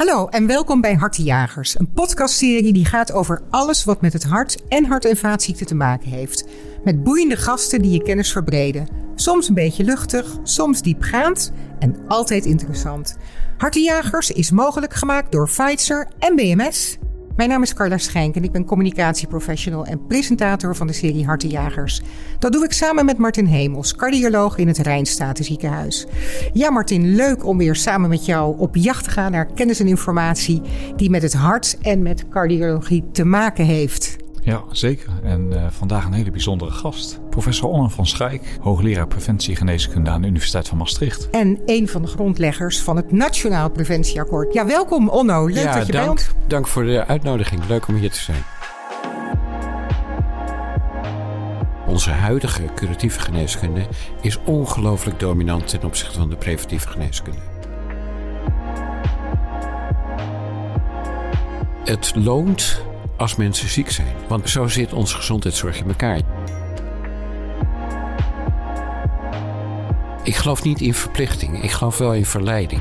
Hallo en welkom bij Hartenjagers, een podcastserie die gaat over alles wat met het hart en hart- en vaatziekten te maken heeft. Met boeiende gasten die je kennis verbreden. Soms een beetje luchtig, soms diepgaand en altijd interessant. Hartenjagers is mogelijk gemaakt door Pfizer en BMS. Mijn naam is Carla Schenk en ik ben communicatieprofessional en presentator van de serie Hartenjagers. Dat doe ik samen met Martin Hemels, cardioloog in het Rijnstatenziekenhuis. Ja, Martin, leuk om weer samen met jou op jacht te gaan naar kennis en informatie die met het hart en met cardiologie te maken heeft. Ja, zeker. En uh, vandaag een hele bijzondere gast. Professor Onno van Schijk, hoogleraar preventiegeneeskunde aan de Universiteit van Maastricht. En een van de grondleggers van het Nationaal Preventieakkoord. Ja, welkom Onno. Leuk ja, dat je dank, bent. Dank voor de uitnodiging. Leuk om hier te zijn. Onze huidige curatieve geneeskunde is ongelooflijk dominant ten opzichte van de preventieve geneeskunde. Het loont als mensen ziek zijn. Want zo zit onze gezondheidszorg in elkaar. Ik geloof niet in verplichting, ik geloof wel in verleiding.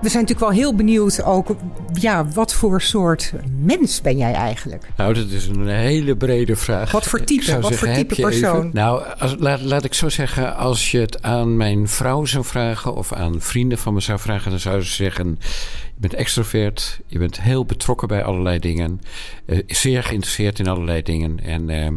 We zijn natuurlijk wel heel benieuwd ook, ja, wat voor soort mens ben jij eigenlijk? Nou, dat is een hele brede vraag. Wat voor type, wat zeggen, voor type persoon? Even, nou, als, laat, laat ik zo zeggen, als je het aan mijn vrouw zou vragen of aan vrienden van me zou vragen, dan zouden ze zeggen, je bent extrovert, je bent heel betrokken bij allerlei dingen, uh, zeer geïnteresseerd in allerlei dingen en uh,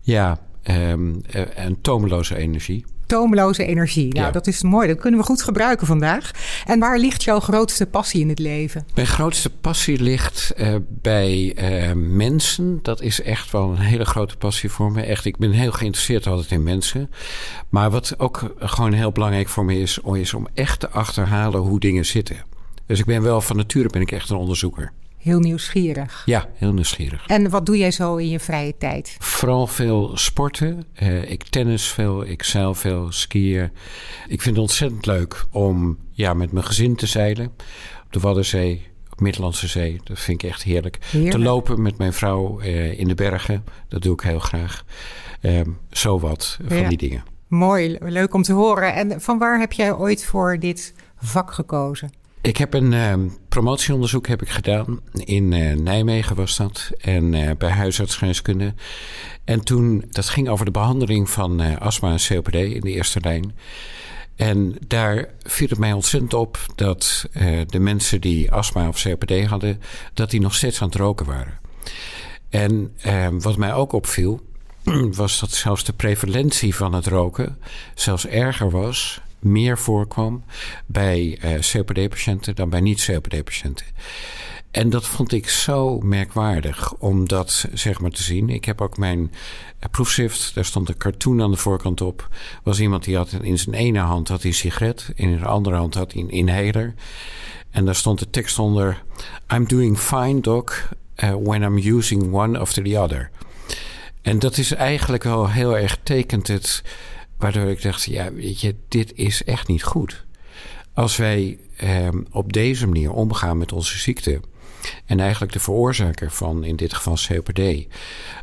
ja, um, uh, een tomeloze energie toomloze energie. Nou, ja. dat is mooi. Dat kunnen we goed gebruiken vandaag. En waar ligt jouw grootste passie in het leven? Mijn grootste passie ligt uh, bij uh, mensen. Dat is echt wel een hele grote passie voor me. Echt, ik ben heel geïnteresseerd altijd in mensen. Maar wat ook gewoon heel belangrijk voor me is, is om echt te achterhalen hoe dingen zitten. Dus ik ben wel van nature ben ik echt een onderzoeker. Heel nieuwsgierig. Ja, heel nieuwsgierig. En wat doe jij zo in je vrije tijd? Vooral veel sporten. Uh, ik tennis veel, ik zeil veel, skiën. Ik vind het ontzettend leuk om ja, met mijn gezin te zeilen. Op de Waddenzee, op Middellandse Zee. Dat vind ik echt heerlijk. heerlijk. Te lopen met mijn vrouw uh, in de bergen. Dat doe ik heel graag. Uh, zo wat van die dingen. Mooi, leuk om te horen. En van waar heb jij ooit voor dit vak gekozen? Ik heb een uh, promotieonderzoek heb ik gedaan. In uh, Nijmegen was dat. En uh, bij huisartsgeneeskunde. En toen, dat ging over de behandeling van astma en COPD in de eerste lijn. En daar viel het mij ontzettend op dat de mensen die astma of COPD hadden, dat die nog steeds aan het roken waren. En wat mij ook opviel, was dat zelfs de prevalentie van het roken zelfs erger was meer voorkwam bij uh, COPD-patiënten dan bij niet-COPD-patiënten. En dat vond ik zo merkwaardig om dat zeg maar te zien. Ik heb ook mijn proefschrift, daar stond een cartoon aan de voorkant op. Was iemand die had in zijn ene hand had een sigaret, in zijn andere hand had hij een inhaler. En daar stond de tekst onder: I'm doing fine, doc, uh, when I'm using one after the other. En dat is eigenlijk wel heel erg tekent het Waardoor ik dacht, ja, weet je, dit is echt niet goed. Als wij eh, op deze manier omgaan met onze ziekte. En eigenlijk de veroorzaker van, in dit geval COPD.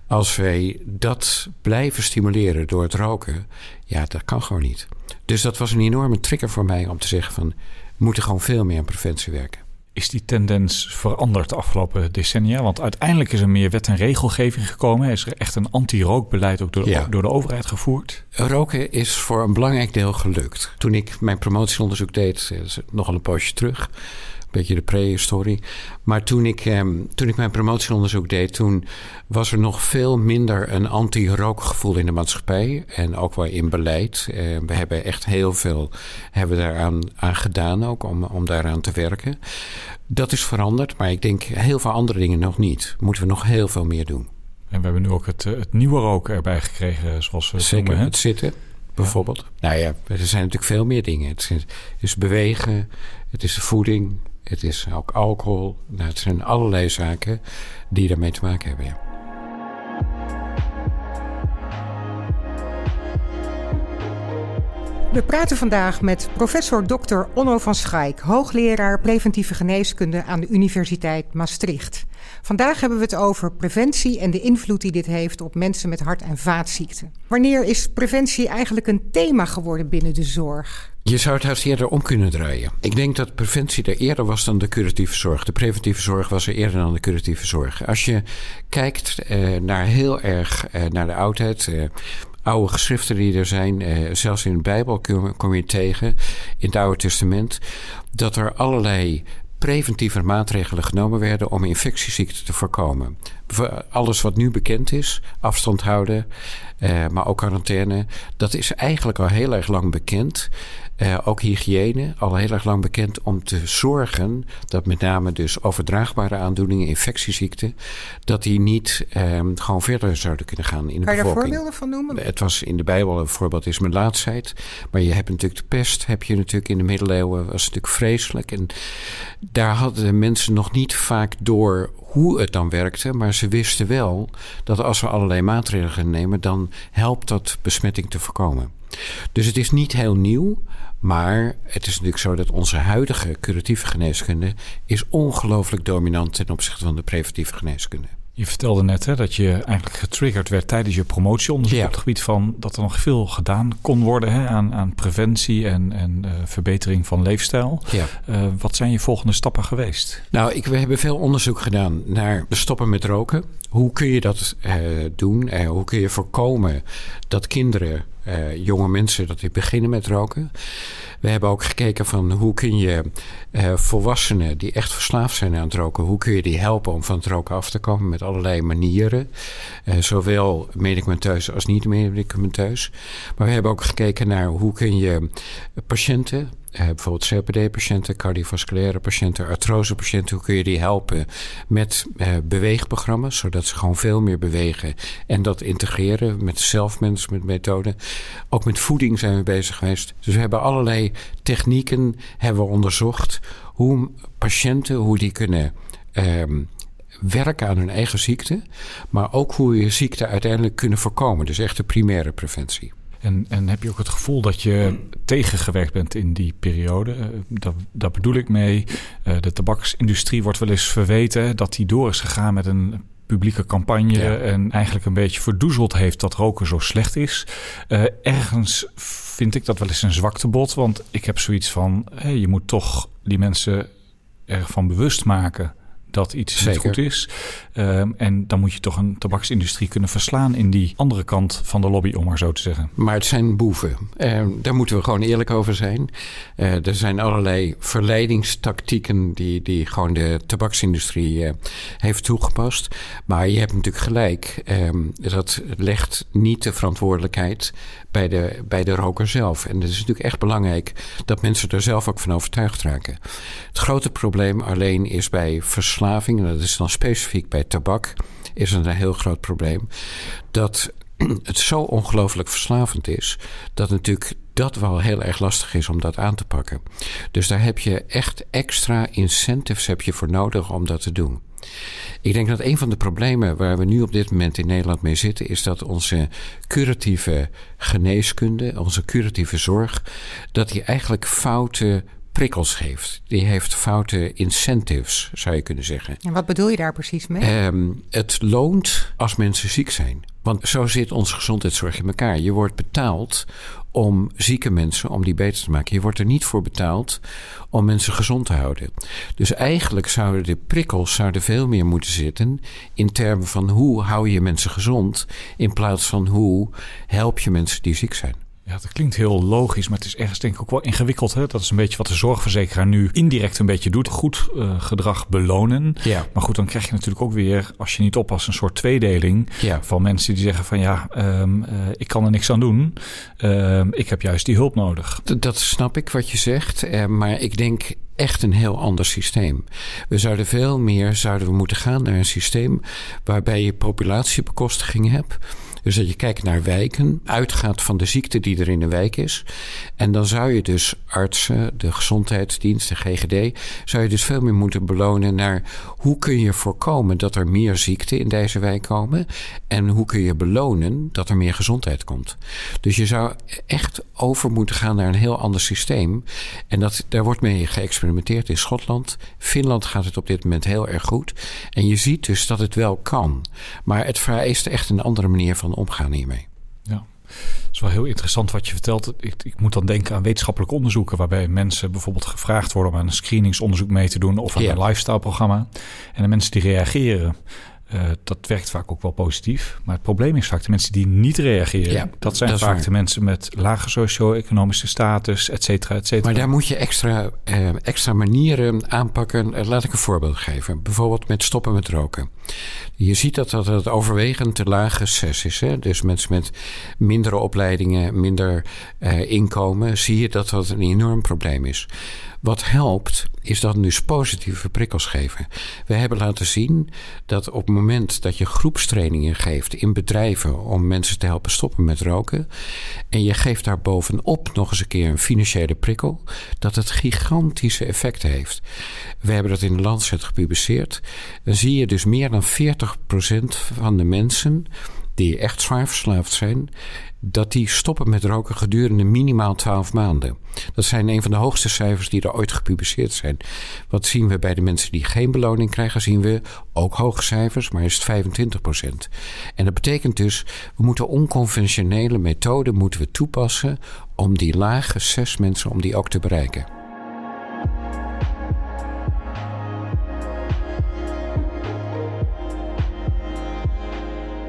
Als wij dat blijven stimuleren door het roken. Ja, dat kan gewoon niet. Dus dat was een enorme trigger voor mij om te zeggen van... we moeten gewoon veel meer aan preventie werken. Is die tendens veranderd de afgelopen decennia? Want uiteindelijk is er meer wet en regelgeving gekomen. Is er echt een anti-rookbeleid ook door ja. door de overheid gevoerd? Roken is voor een belangrijk deel gelukt. Toen ik mijn promotieonderzoek deed, nogal een poosje terug... beetje de prehistorie. Maar toen ik, eh, toen ik mijn promotieonderzoek deed... toen was er nog veel minder een anti-rookgevoel in de maatschappij. En ook wel in beleid. Eh, we hebben echt heel veel hebben daaraan aan gedaan ook om, om daaraan te werken. Dat is veranderd, maar ik denk heel veel andere dingen nog niet. Moeten we nog heel veel meer doen. En we hebben nu ook het, het nieuwe roken erbij gekregen, zoals we Zeker, noemen, het zitten bijvoorbeeld. Ja. Nou ja, er zijn natuurlijk veel meer dingen. Het is, het is bewegen, het is de voeding, het is ook alcohol. Nou, het zijn allerlei zaken die daarmee te maken hebben. We praten vandaag met professor Dr. Onno van Schaik, hoogleraar preventieve geneeskunde aan de Universiteit Maastricht. Vandaag hebben we het over preventie en de invloed die dit heeft op mensen met hart- en vaatziekten. Wanneer is preventie eigenlijk een thema geworden binnen de zorg? Je zou het haast eerder om kunnen draaien. Ik denk dat preventie er eerder was dan de curatieve zorg. De preventieve zorg was er eerder dan de curatieve zorg. Als je kijkt eh, naar heel erg eh, naar de oudheid. Eh, oude geschriften die er zijn, eh, zelfs in de Bijbel kom, kom je tegen, in het Oude Testament, dat er allerlei preventieve maatregelen genomen werden om infectieziekten te voorkomen. Alles wat nu bekend is, afstand houden, eh, maar ook quarantaine, dat is eigenlijk al heel erg lang bekend. Uh, ook hygiëne, al heel erg lang bekend om te zorgen dat met name dus overdraagbare aandoeningen, infectieziekten, dat die niet um, gewoon verder zouden kunnen gaan in de kan bevolking. Kan je daar voorbeelden van noemen? Het was in de Bijbel een voorbeeld is mijn laatsheid, maar je hebt natuurlijk de pest, heb je natuurlijk in de middeleeuwen, was natuurlijk vreselijk en daar hadden de mensen nog niet vaak door hoe het dan werkte, maar ze wisten wel dat als we allerlei maatregelen nemen, dan helpt dat besmetting te voorkomen. Dus het is niet heel nieuw, maar het is natuurlijk zo dat onze huidige curatieve geneeskunde is ongelooflijk dominant ten opzichte van de preventieve geneeskunde. Je vertelde net hè, dat je eigenlijk getriggerd werd tijdens je promotieonderzoek op het gebied van dat er nog veel gedaan kon worden hè, aan, aan preventie en, en uh, verbetering van leefstijl. Ja. Uh, wat zijn je volgende stappen geweest? Nou, ik, we hebben veel onderzoek gedaan naar stoppen met roken. Hoe kun je dat uh, doen? hoe kun je voorkomen dat kinderen uh, jonge mensen dat die beginnen met roken. We hebben ook gekeken van hoe kun je uh, volwassenen die echt verslaafd zijn aan het roken, hoe kun je die helpen om van het roken af te komen met allerlei manieren. Uh, zowel medicamenteus als niet medicamenteus. Maar we hebben ook gekeken naar hoe kun je patiënten bijvoorbeeld COPD-patiënten, cardiovasculaire patiënten, artrosepatiënten, hoe kun je die helpen met uh, beweegprogramma's, zodat ze gewoon veel meer bewegen en dat integreren met zelfmanagement methoden. Ook met voeding zijn we bezig geweest. Dus we hebben allerlei technieken hebben we onderzocht hoe patiënten, hoe die kunnen um, werken aan hun eigen ziekte, maar ook hoe je ziekte uiteindelijk kunnen voorkomen. Dus echt de primaire preventie. En, en heb je ook het gevoel dat je tegengewerkt bent in die periode? Uh, dat, dat bedoel ik mee. Uh, de tabaksindustrie wordt wel eens verweten dat die door is gegaan met een publieke campagne ja. en eigenlijk een beetje verdoezeld heeft dat roken zo slecht is. Uh, ergens vind ik dat wel eens een zwaktebod, want ik heb zoiets van: hey, je moet toch die mensen ervan bewust maken dat iets Zeker. niet goed is. Um, en dan moet je toch een tabaksindustrie kunnen verslaan in die andere kant van de lobby, om maar zo te zeggen. Maar het zijn boeven. Uh, daar moeten we gewoon eerlijk over zijn. Uh, er zijn allerlei verleidingstactieken die, die gewoon de tabaksindustrie uh, heeft toegepast. Maar je hebt natuurlijk gelijk. Ehm, dat legt niet de verantwoordelijkheid bij de, bij de roker zelf. En het is natuurlijk echt belangrijk dat mensen er zelf ook van overtuigd raken. Het grote probleem alleen is bij en dat is dan specifiek bij tabak, is een heel groot probleem. Dat het zo ongelooflijk verslavend is, dat natuurlijk dat wel heel erg lastig is om dat aan te pakken. Dus daar heb je echt extra incentives heb je voor nodig om dat te doen. Ik denk dat een van de problemen waar we nu op dit moment in Nederland mee zitten, is dat onze curatieve geneeskunde, onze curatieve zorg, dat die eigenlijk foute prikkels geeft. Die heeft foute incentives, zou je kunnen zeggen. En wat bedoel je daar precies mee? Um, het loont als mensen ziek zijn. Want zo zit onze gezondheidszorg in elkaar. Je wordt betaald om zieke mensen, om die beter te maken. Je wordt er niet voor betaald om mensen gezond te houden. Dus eigenlijk zouden de prikkels zouden veel meer moeten zitten in termen van hoe hou je mensen gezond, in plaats van hoe help je mensen die ziek zijn. Ja, dat klinkt heel logisch, maar het is ergens denk ik ook wel ingewikkeld. Hè? Dat is een beetje wat de zorgverzekeraar nu indirect een beetje doet. Goed uh, gedrag belonen. Ja. Maar goed, dan krijg je natuurlijk ook weer, als je niet oppast, een soort tweedeling. Ja. Van mensen die zeggen van ja, um, uh, ik kan er niks aan doen. Uh, ik heb juist die hulp nodig. Dat, dat snap ik wat je zegt. Eh, maar ik denk echt een heel ander systeem. We zouden veel meer zouden we moeten gaan naar een systeem waarbij je populatiebekostiging hebt Dus dat je kijkt naar wijken, uitgaat van de ziekte die er in de wijk is. En dan zou je dus artsen, de gezondheidsdienst, de GGD, zou je dus veel meer moeten belonen naar hoe kun je voorkomen dat er meer ziekten in deze wijk komen. En hoe kun je belonen dat er meer gezondheid komt. Dus je zou echt over moeten gaan naar een heel ander systeem. En dat, daar wordt mee geëxperimenteerd in Schotland. Finland gaat het op dit moment heel erg goed. En je ziet dus dat het wel kan. Maar het vereist echt een andere manier van omgaan hiermee. Ja. Het is wel heel interessant wat je vertelt. Ik, ik, moet dan denken aan wetenschappelijke onderzoeken... waarbij mensen bijvoorbeeld gevraagd worden... om aan een screeningsonderzoek mee te doen... of aan een lifestyle-programma. En de mensen die reageren... Uh, dat werkt vaak ook wel positief. Maar het probleem is vaak de mensen die niet reageren. Ja, dat zijn vaak de mensen met lage socio-economische status, et cetera, et cetera. Maar daar moet je extra, uh, extra manieren aanpakken. Uh, laat ik een voorbeeld geven. Bijvoorbeeld met stoppen met roken. Je ziet dat dat het overwegend te lage ses is. Hè? Dus mensen met mindere opleidingen, minder inkomen... zie je dat dat een enorm probleem is. Wat helpt, is dat dus positieve prikkels geven. We hebben laten zien dat op het moment dat je groepstrainingen geeft in bedrijven om mensen te helpen stoppen met roken. en je geeft daar bovenop nog eens een keer een financiële prikkel. dat het gigantische effecten heeft. We hebben dat in de Lancet gepubliceerd. Dan zie je dus meer dan 40% van de mensen die echt zwaar verslaafd zijn, dat die stoppen met roken gedurende minimaal 12 maanden. Dat zijn een van de hoogste cijfers die er ooit gepubliceerd zijn. Wat zien we bij de mensen die geen beloning krijgen? Zien we ook hoge cijfers, maar is het 25 procent. En dat betekent dus, we moeten onconventionele methoden moeten we toepassen om die lage zes mensen, om die ook te bereiken.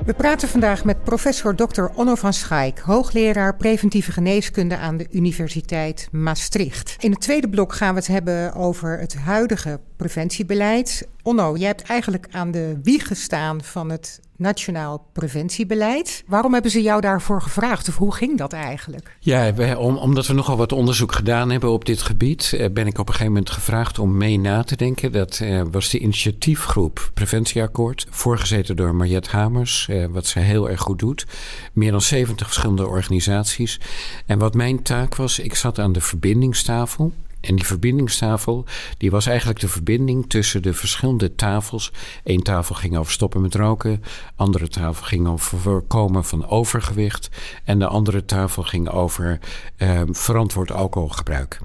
We praten vandaag met professor Dr. Onno van Schaik, hoogleraar preventieve geneeskunde aan de Universiteit Maastricht. In het tweede blok gaan we het hebben over het huidige preventiebeleid. Onno, jij hebt eigenlijk aan de wieg gestaan van het Nationaal Preventiebeleid. Waarom hebben ze jou daarvoor gevraagd of hoe ging dat eigenlijk? Ja, om, omdat we nogal wat onderzoek gedaan hebben op dit gebied, eh, ben ik op een gegeven moment gevraagd om mee na te denken. Dat eh, was de initiatiefgroep Preventieakkoord, voorgezeten door Mariette Hamers, eh, wat ze heel erg goed doet. Meer dan 70 verschillende organisaties. En wat mijn taak was, ik zat aan de verbindingstafel. En die verbindingstafel, die was eigenlijk de verbinding tussen de verschillende tafels. Eén tafel ging over stoppen met roken, andere tafel ging over voorkomen van overgewicht en de andere tafel ging over eh, verantwoord alcoholgebruik.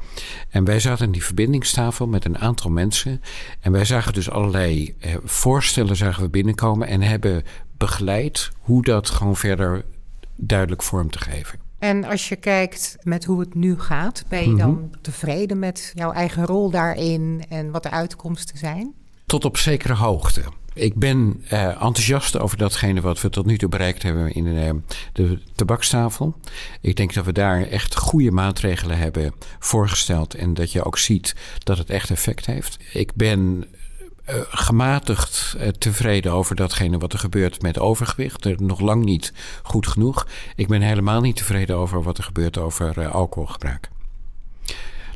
En wij zaten aan die verbindingstafel met een aantal mensen en wij zagen dus allerlei eh, voorstellen zagen we binnenkomen en hebben begeleid hoe dat gewoon verder duidelijk vorm te geven. En als je kijkt met hoe het nu gaat, ben je dan mhm. tevreden met jouw eigen rol daarin en wat de uitkomsten zijn? Tot op zekere hoogte. Ik ben uh, enthousiast over datgene wat we tot nu toe bereikt hebben in uh, de tabakstafel. Ik denk dat we daar echt goede maatregelen hebben voorgesteld en dat je ook ziet dat het echt effect heeft. Ik ben gematigd uh, tevreden over datgene wat er gebeurt met overgewicht. Er nog lang niet goed genoeg. Ik ben helemaal niet tevreden over wat er gebeurt over uh, alcoholgebruik.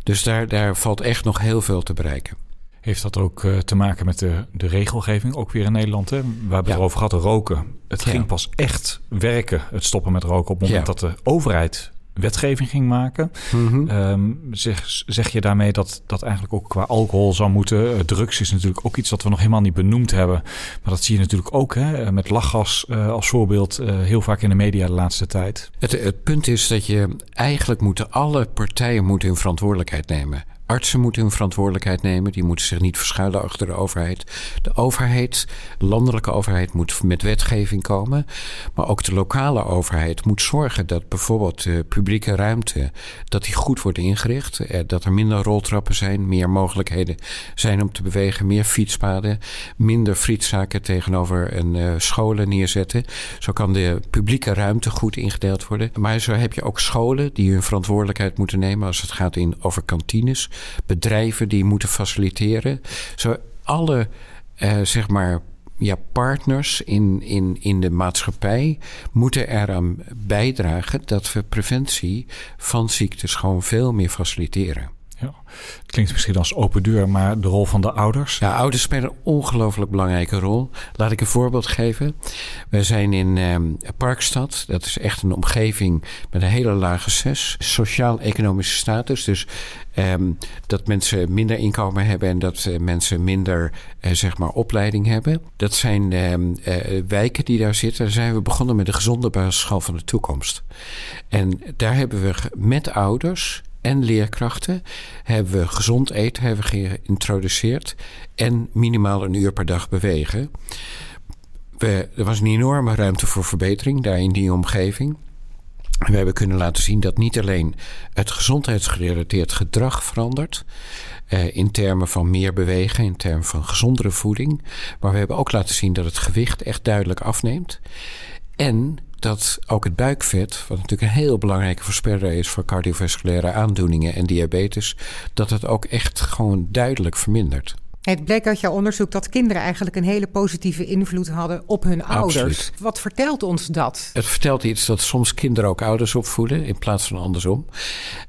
Dus daar, daar valt echt nog heel veel te bereiken. Heeft dat ook te maken met de, de regelgeving, ook weer in Nederland? Hè? We hebben ja. erover gehad, roken. Het ging pas echt werken, het stoppen met roken... op het moment ja. dat de overheid wetgeving ging maken. Mm zeg, zeg je daarmee dat dat eigenlijk ook qua alcohol zou moeten? Uh, drugs is natuurlijk ook iets wat we nog helemaal niet benoemd hebben. Maar dat zie je natuurlijk ook hè, met lachgas uh, als voorbeeld uh, heel vaak in de media de laatste tijd. Het, het punt is dat je eigenlijk moeten alle partijen moeten hun verantwoordelijkheid nemen. Artsen moeten hun verantwoordelijkheid nemen. Die moeten zich niet verschuilen achter de overheid. De overheid, de landelijke overheid, moet met wetgeving komen. Maar ook de lokale overheid moet zorgen dat bijvoorbeeld de publieke ruimte dat die goed wordt ingericht. Eh, dat er minder roltrappen zijn, meer mogelijkheden zijn om te bewegen, meer fietspaden, minder frietzaken tegenover een uh, scholen neerzetten. Zo kan de publieke ruimte goed ingedeeld worden. Maar zo heb je ook scholen die hun verantwoordelijkheid moeten nemen als het gaat in, over kantines bedrijven die moeten faciliteren. Zo alle, uh, zeg maar, ja, partners in, in, in de maatschappij moeten eraan bijdragen dat we preventie van ziektes gewoon veel meer faciliteren. Het klinkt misschien als open deur, maar de rol van de ouders? Ja, ouders spelen een ongelooflijk belangrijke rol. Laat ik een voorbeeld geven. We zijn in eh, Parkstad. Dat is echt een omgeving met een hele lage zes. Sociaal-economische status. Dus eh, dat mensen minder inkomen hebben en dat uh, mensen minder uh, zeg maar opleiding hebben. Dat zijn ehm, eh, wijken die daar zitten. Daar zijn we begonnen met de gezonde basisschool van de toekomst. En daar hebben we met ouders en leerkrachten hebben we gezond eten hebben geïntroduceerd en minimaal een uur per dag bewegen. We, er was een enorme ruimte voor verbetering daar in die omgeving. We hebben kunnen laten zien dat niet alleen het gezondheidsgerelateerd gedrag verandert. Eh, in termen van meer bewegen, in termen van gezondere voeding. Maar we hebben ook laten zien dat het gewicht echt duidelijk afneemt. En dat ook het buikvet, wat natuurlijk een heel belangrijke voorspeller is voor cardiovasculaire aandoeningen en diabetes, dat het ook echt gewoon duidelijk vermindert. Het bleek uit jouw onderzoek dat kinderen eigenlijk een hele positieve invloed hadden op hun ouders. Wat vertelt ons dat? Het vertelt iets dat soms kinderen ook ouders opvoeden in plaats van andersom.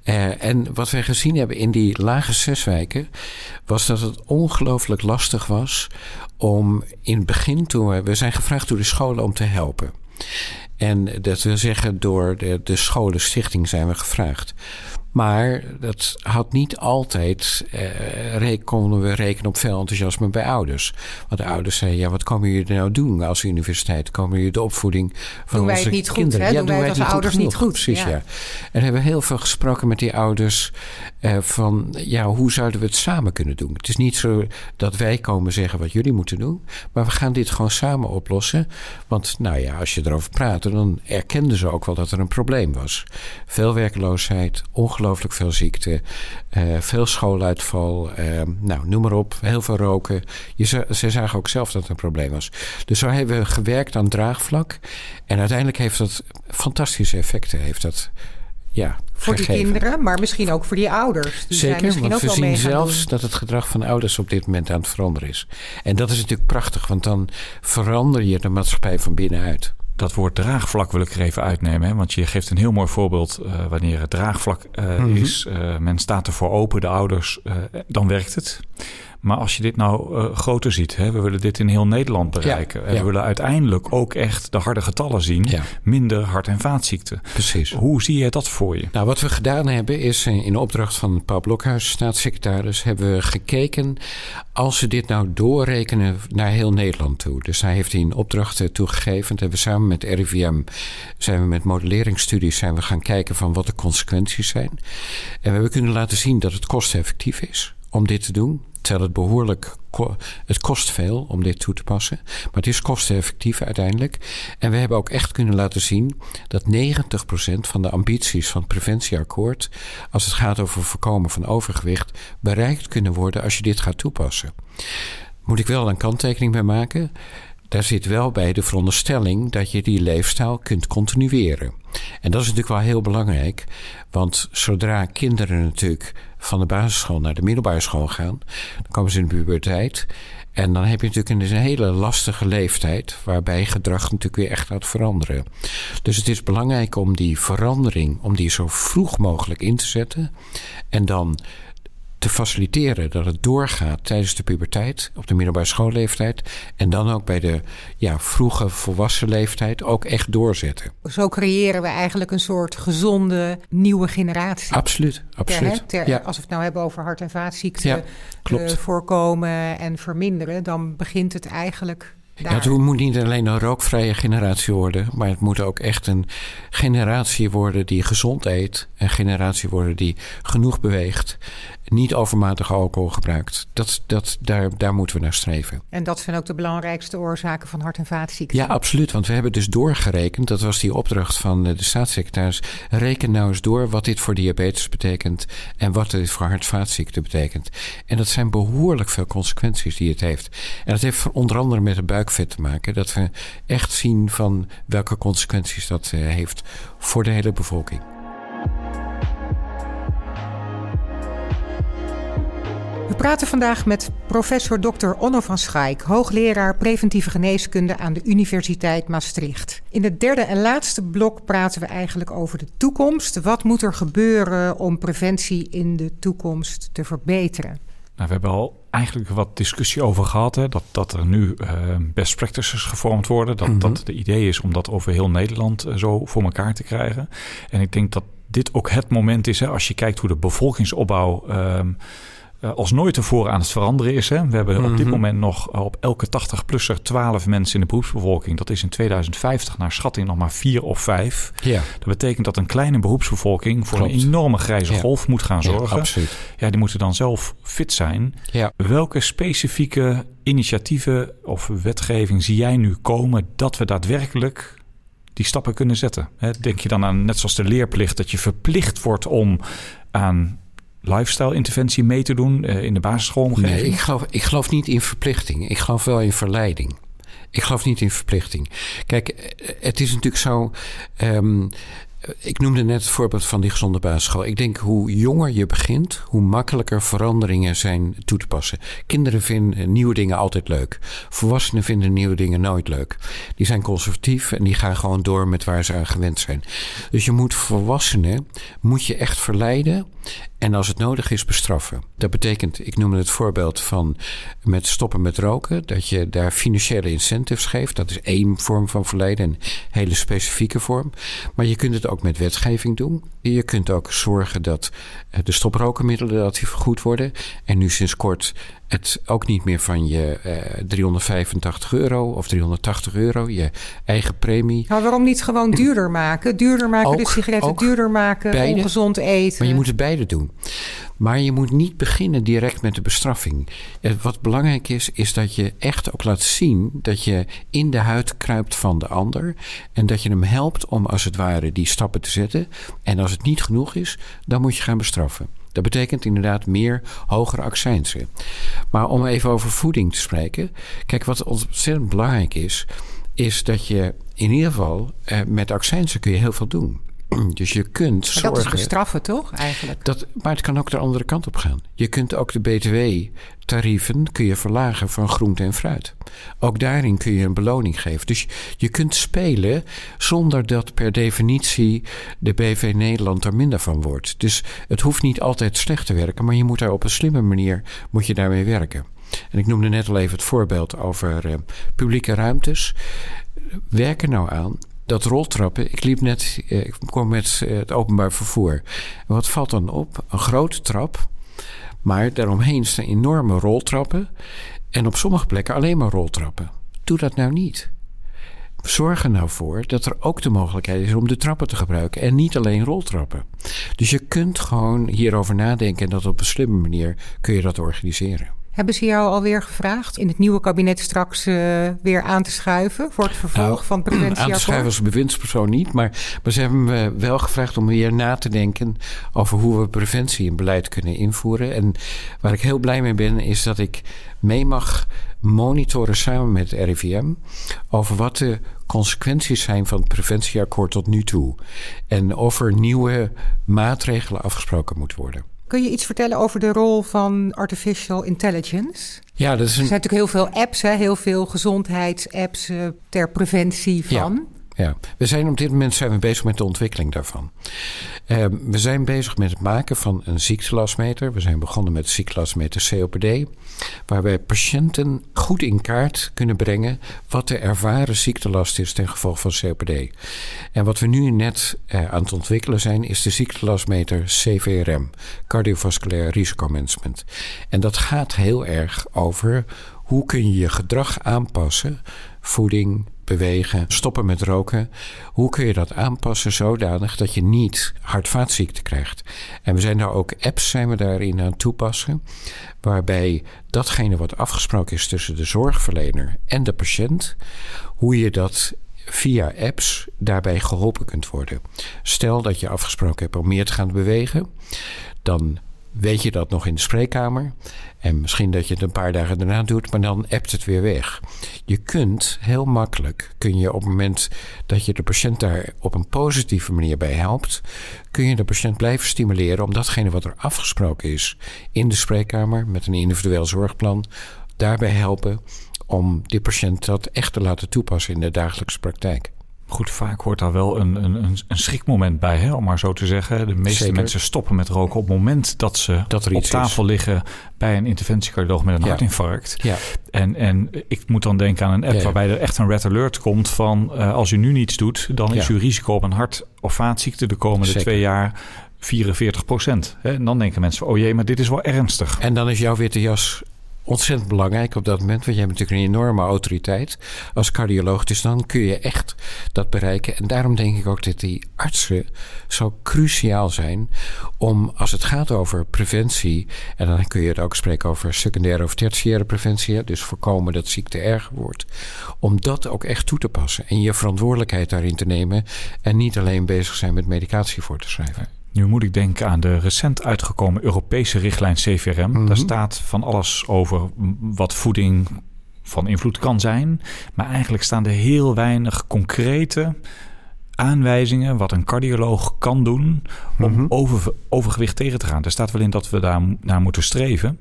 Uh, en wat wij gezien hebben in die lage zeswijken was dat het ongelooflijk lastig was om in het begin toen we, we zijn gevraagd door de scholen om te helpen. En dat wil zeggen, door de, de scholenstichting zijn we gevraagd. Maar dat had niet altijd, eh, konden we rekenen op veel enthousiasme bij ouders. Want de ouders zeiden, ja, wat komen jullie nou doen als universiteit? Komen jullie de opvoeding van doen onze wij het niet kinderen? Goed, hè? Ja, doen, wij het als ouders niet goed? Precies, ja. En hebben heel veel gesproken met die ouders eh, van, ja, hoe zouden we het samen kunnen doen? Het is niet zo dat wij komen zeggen wat jullie moeten doen, maar we gaan dit gewoon samen oplossen. Want, nou ja, als je erover praat, dan erkenden ze ook wel dat er een probleem was. Veel werkloosheid, ongelooflijk veel ziekte. Uh, veel schooluitval. Uh, nou, noem maar op. Heel veel roken. Je, ze zagen ook zelf dat het een probleem was. Dus zo hebben we gewerkt aan draagvlak. En uiteindelijk heeft dat fantastische effecten. Heeft dat ja, voor gegeven. die kinderen, maar misschien ook voor die ouders. Die Zeker, zijn want ook we wel zien zelfs dat het gedrag van ouders op dit moment aan het veranderen is. En dat is natuurlijk prachtig, want dan verander je de maatschappij van binnenuit dat woord draagvlak wil ik er even uitnemen. Hè? Want je geeft een heel mooi voorbeeld uh, wanneer het draagvlak uh, mm -hmm. is. Uh, men staat ervoor open, de ouders, dan werkt het. Maar als je dit nou uh, groter ziet, hè, we willen dit in heel Nederland bereiken. Ja, en we willen uiteindelijk ook echt de harde getallen zien. Ja. Minder hart- en vaatziekten. Precies. Hoe zie je dat voor je? Nou, wat we gedaan hebben is in opdracht van Paul Blokhuis, staatssecretaris, hebben we gekeken als ze dit nou doorrekenen naar heel Nederland toe. Dus hij heeft die een opdracht toegegeven. Dat hebben we samen met RIVM, zijn we met modelleringsstudies zijn we gaan kijken van wat de consequenties zijn. En we hebben kunnen laten zien dat het kosteneffectief is om dit te doen terwijl het behoorlijk. Het kost veel om dit toe te passen. Maar het is kosteneffectief uiteindelijk. En we hebben ook echt kunnen laten zien dat 90% van de ambities van het preventieakkoord. als het gaat over voorkomen van overgewicht. bereikt kunnen worden als je dit gaat toepassen. Moet ik wel een kanttekening bij maken. Daar zit wel bij de veronderstelling dat je die leefstijl kunt continueren. En dat is natuurlijk wel heel belangrijk, want zodra kinderen natuurlijk van de basisschool naar de middelbare school gaan, dan komen ze in de puberteit. En dan heb je natuurlijk een, hele lastige leeftijd, waarbij gedrag natuurlijk weer echt gaat veranderen. Dus het is belangrijk om die verandering, om die zo vroeg mogelijk in te zetten. En dan te faciliteren dat het doorgaat tijdens de puberteit, op de middelbare schoolleeftijd. En dan ook bij de ja, vroege volwassen leeftijd ook echt doorzetten. Zo creëren we eigenlijk een soort gezonde nieuwe generatie. Absoluut, absoluut. Ter, ter, ja. Als we het nou hebben over hart- en vaatziekten ja, uh, voorkomen en verminderen, dan begint het eigenlijk ja, het moet niet alleen een rookvrije generatie worden, maar het moet ook echt een generatie worden die gezond eet. Een generatie worden die genoeg beweegt, niet overmatig alcohol gebruikt. Dat, dat, daar, daar moeten we naar streven. En dat zijn ook de belangrijkste oorzaken van hart- en vaatziekten? Ja, absoluut. Want we hebben dus doorgerekend, dat was die opdracht van de staatssecretaris. Reken nou eens door wat dit voor diabetes betekent en wat dit voor hart- en vaatziekten betekent. En dat zijn behoorlijk veel consequenties die het heeft. En dat heeft onder andere met het buikvet te maken. Dat we echt zien van welke consequenties dat heeft voor de hele bevolking. We praten vandaag met professor Dr. Onno van Schaik, hoogleraar preventieve geneeskunde aan de Universiteit Maastricht. In het derde en laatste blok praten we eigenlijk over de toekomst. Wat moet er gebeuren om preventie in de toekomst te verbeteren? Nou, we hebben al eigenlijk wat discussie over gehad. Hè, dat, dat er nu uh, best practices gevormd worden. Dat, mm -hmm. dat de idee is om dat over heel Nederland uh, zo voor elkaar te krijgen. En ik denk dat dit ook het moment is, hè, als je kijkt hoe de bevolkingsopbouw. Uh, als nooit tevoren aan het veranderen is. Hè. We hebben op dit moment nog op elke 80-plusser 12 mensen in de beroepsbevolking. Dat is in 2050 naar schatting nog maar 4 of 5. Ja. Dat betekent dat een kleine beroepsbevolking voor Klopt. een enorme grijze ja. golf moet gaan zorgen. Ja, absoluut. ja, die moeten dan zelf fit zijn. Ja. Welke specifieke initiatieven of wetgeving zie jij nu komen dat we daadwerkelijk die stappen kunnen zetten? Denk je dan aan, net zoals de leerplicht, dat je verplicht wordt om aan lifestyle-interventie mee te doen uh, in de basisschoolomgeving? Nee, ik geloof, ik geloof niet in verplichting. Ik geloof wel in verleiding. Ik geloof niet in verplichting. Kijk, het is natuurlijk zo. Um, ik noemde net het voorbeeld van die gezonde basisschool. Ik denk hoe jonger je begint, hoe makkelijker veranderingen zijn toe te passen. Kinderen vinden nieuwe dingen altijd leuk. Volwassenen vinden nieuwe dingen nooit leuk. Die zijn conservatief en die gaan gewoon door met waar ze aan gewend zijn. Dus je moet volwassenen moet je echt verleiden en als het nodig is bestraffen. Dat betekent, ik noemde het voorbeeld van met stoppen met roken, dat je daar financiële incentives geeft. Dat is één vorm van verleiden, een hele specifieke vorm. Maar je kunt het ook met wetgeving doen. Je kunt ook zorgen dat de stoprokenmiddelen dat die vergoed worden. En nu sinds kort het ook niet meer van je eh, 385 euro of 380 euro, je eigen premie. Maar waarom niet gewoon duurder maken? Duurder maken Ook- de sigaretten, duurder maken, beide. ongezond eten. Maar je moet het beide doen. Maar je moet niet beginnen direct met de bestraffing. Eh, Wat belangrijk is, is dat je echt ook laat zien dat je in de huid kruipt van de ander. En dat je hem helpt om als het ware die stappen te zetten. En als het niet genoeg is, dan moet je gaan bestraffen. Dat betekent inderdaad meer hogere accijnsen. Maar om even over voeding te spreken. Kijk, wat ontzettend belangrijk is, is dat je in ieder geval eh, met accijnsen kun je heel veel doen. Dus je kunt Maar dat is zorgen. bestraffen, toch? Eigenlijk. Dat, maar het kan ook de andere kant op gaan. Je kunt ook de BTW-tarieven kun je verlagen van groente en fruit. Ook daarin kun je een beloning geven. Dus je kunt spelen zonder dat per definitie de BV Nederland er minder van wordt. Dus het hoeft niet altijd slecht te werken, maar je moet daar op een slimme manier moet je daarmee werken. En ik noemde net al even het voorbeeld over eh, publieke ruimtes. Werk er nou aan dat roltrappen. Ik liep net, eh, ik kwam met eh, het openbaar vervoer. Wat valt dan op? Een grote trap. Maar daaromheen staan enorme roltrappen. En op sommige plekken alleen maar roltrappen. Doe dat nou niet. Zorg er nou voor dat er ook de mogelijkheid is om de trappen te gebruiken. En niet alleen roltrappen. Dus je kunt gewoon hierover nadenken. En dat op een slimme manier kun je dat organiseren. Hebben ze jou alweer gevraagd in het nieuwe kabinet straks eh, weer aan te schuiven voor het vervolg Nou, van het Aan te preventieakkoord? schrijven als bewindspersoon niet. Maar, maar ze hebben me wel gevraagd om weer na te denken over hoe we preventie in beleid kunnen invoeren. En waar ik heel blij mee ben, is dat ik mee mag monitoren samen met het RIVM over wat de consequenties zijn van het preventieakkoord tot nu toe. En of er nieuwe maatregelen afgesproken moeten worden. Kun je iets vertellen over de rol van artificial intelligence? Ja, dat is Er zijn natuurlijk heel veel apps, hè? heel veel gezondheidsapps eh, ter preventie van. Ja, we zijn op dit moment zijn we bezig met de ontwikkeling daarvan. Eh, we zijn bezig met het maken van een ziektelasmeter. We zijn begonnen met de ziektelasmeter COPD. Waarbij patiënten goed in kaart kunnen brengen wat de ervaren ziektelast is ten gevolge van COPD. En wat we nu net eh, aan het ontwikkelen zijn, is de ziektelasmeter CVRM, cardiovasculair risicomanagement. En dat gaat heel erg over hoe kun je je gedrag aanpassen, voeding, bewegen, stoppen met roken. Hoe kun je dat aanpassen zodanig dat je niet hart-vaatziekte krijgt? En we zijn daar ook apps zijn we daarin aan toepassen, waarbij datgene wat afgesproken is tussen de zorgverlener en de patiënt, hoe je dat via apps daarbij geholpen kunt worden. Stel dat je afgesproken hebt om meer te gaan bewegen, dan weet je dat nog in de spreekkamer. En misschien dat je het een paar dagen daarna doet, maar dan appt het weer weg. Je kunt heel makkelijk, kun je op het moment dat je de patiënt daar op een positieve manier bij helpt, kun je de patiënt blijven stimuleren om datgene wat er afgesproken is in de spreekkamer met een individueel zorgplan, daarbij helpen om die patiënt dat echt te laten toepassen in de dagelijkse praktijk. Goed, vaak hoort daar wel een, een, een schrikmoment bij, hè, om maar zo te zeggen. De meeste mensen stoppen met roken op het moment dat ze dat op tafel liggen bij een interventiecardioloog met een hartinfarct. Ja. En, en ik moet dan denken aan een app waarbij er echt een red alert komt van uh, als u nu niets doet, dan is uw risico op een hart- of vaatziekte de komende twee jaar 44 procent. En dan denken mensen, oh jee, maar dit is wel ernstig. En dan is jouw witte jas ontzettend belangrijk op dat moment. Want je hebt natuurlijk een enorme autoriteit als cardioloog. Dus dan kun je echt dat bereiken. En daarom denk ik ook dat die artsen zo cruciaal zijn. Om als het gaat over preventie. En dan kun je het ook spreken over secundaire of tertiaire preventie. Dus voorkomen dat ziekte erger wordt. Om dat ook echt toe te passen. En je verantwoordelijkheid daarin te nemen. En niet alleen bezig zijn met medicatie voor te schrijven. Nu moet ik denken aan de recent uitgekomen Europese richtlijn CVRM. Daar mhm. staat van alles over wat voeding van invloed kan zijn. Maar eigenlijk staan er heel weinig concrete aanwijzingen wat een cardioloog kan doen om mhm. over, overgewicht tegen te gaan. Er staat wel in dat we daar naar moeten streven.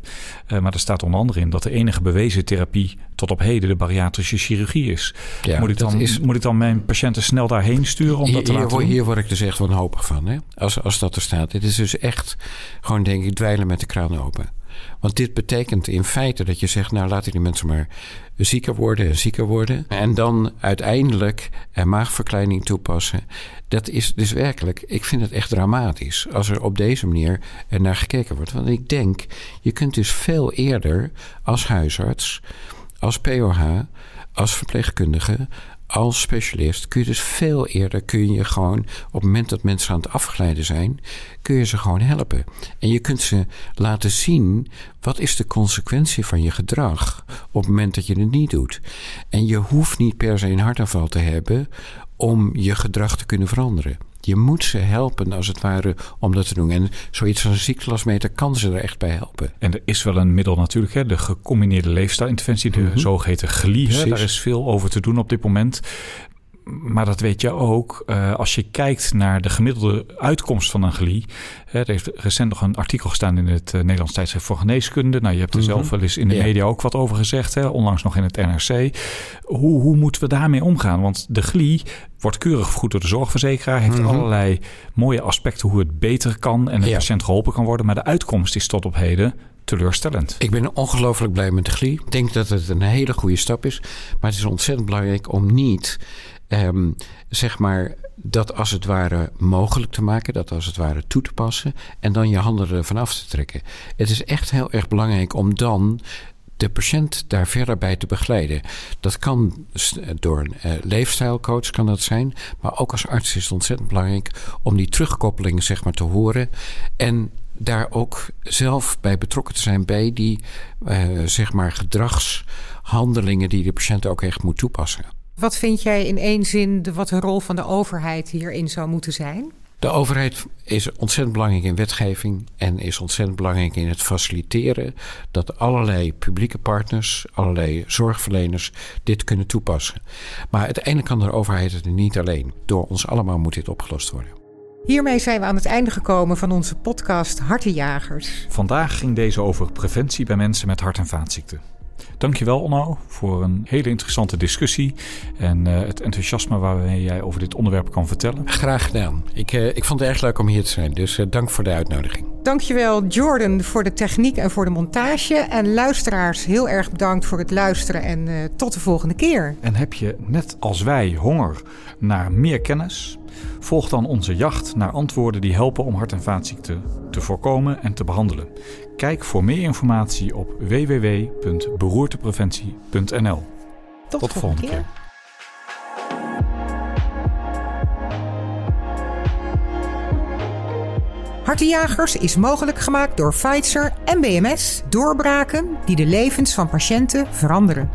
Uh, maar er staat onder andere in dat de enige bewezen therapie tot op heden de bariatrische chirurgie is. Ja, moet, ik dan, is... moet ik dan mijn patiënten snel daarheen sturen om dat te laten hier, hier word ik dus echt wanhopig van. Hè? Als, als dat er staat. Dit is dus echt gewoon denk ik dweilen met de kraan open. Want dit betekent in feite dat je zegt, nou laten die mensen maar zieker worden en zieker worden. En dan uiteindelijk een maagverkleining toepassen. Dat is dus werkelijk, ik vind het echt dramatisch als er op deze manier naar gekeken wordt. Want ik denk, je kunt dus veel eerder als huisarts, als POH, als verpleegkundige, als specialist kun je dus veel eerder kun je gewoon op het moment dat mensen aan het afglijden zijn, kun je ze gewoon helpen. En je kunt ze laten zien wat is de consequentie van je gedrag op het moment dat je het niet doet. En je hoeft niet per se een hartaanval te hebben om je gedrag te kunnen veranderen. Je moet ze helpen, als het ware, om dat te doen. En zoiets als een ziektelasmeter kan ze er echt bij helpen. En er is wel een middel natuurlijk, hè? de gecombineerde leefstijlinterventie, de mm zogeheten GLI. Daar is veel over te doen op dit moment maar dat weet je ook uh, als je kijkt naar de gemiddelde uitkomst van een GLI. er heeft recent nog een artikel gestaan in het uh, Nederlands tijdschrift voor geneeskunde. Nou, je hebt er mhm. zelf wel eens in de media ook wat over gezegd, hè, onlangs nog in het NRC. Hoe, hoe moeten we daarmee omgaan? Want de GLI wordt keurig vergoed door de zorgverzekeraar, heeft mhm. allerlei mooie aspecten hoe het beter kan en de patiënt geholpen kan worden. Maar de uitkomst is tot op heden teleurstellend. Ik ben ongelooflijk blij met de GLI. Ik denk dat het een hele goede stap is. Maar het is ontzettend belangrijk om niet Ehm, zeg maar dat als het ware mogelijk te maken, dat als het ware toe te passen en dan je handen ervan af te trekken. Het is echt heel erg belangrijk om dan de patiënt daar verder bij te begeleiden. Dat kan door een uh, leefstijlcoach kan dat zijn, maar ook als arts is het ontzettend belangrijk om die terugkoppeling zeg maar te horen en daar ook zelf bij betrokken te zijn bij die uh, zeg maar gedragshandelingen die de patiënt ook echt moet toepassen. Wat vind jij in één zin de, wat de rol van de overheid hierin zou moeten zijn? De overheid is ontzettend belangrijk in wetgeving en is ontzettend belangrijk in het faciliteren dat allerlei publieke partners, allerlei zorgverleners dit kunnen toepassen. Maar uiteindelijk kan de overheid het niet alleen. Door ons allemaal moet dit opgelost worden. Hiermee zijn we aan het einde gekomen van onze podcast Hartenjagers. Vandaag ging deze over preventie bij mensen met hart- en vaatziekten. Dankjewel Onno voor een hele interessante discussie en uh, het enthousiasme waarmee jij over dit onderwerp kan vertellen. Graag gedaan. Ik, uh, ik vond het erg leuk om hier te zijn, dus uh, dank voor de uitnodiging. Dankjewel Jordan voor de techniek en voor de montage. En luisteraars, heel erg bedankt voor het luisteren en tot de volgende keer. En heb je net als wij honger naar meer kennis? Volg dan onze jacht naar antwoorden die helpen om hart- en vaatziekten te voorkomen en te behandelen. Kijk voor meer informatie op www.beroertepreventie.nl. Tot, Tot de volgende keer. keer. Hartenjagers is mogelijk gemaakt door Pfizer en BMS, doorbraken die de levens van patiënten veranderen.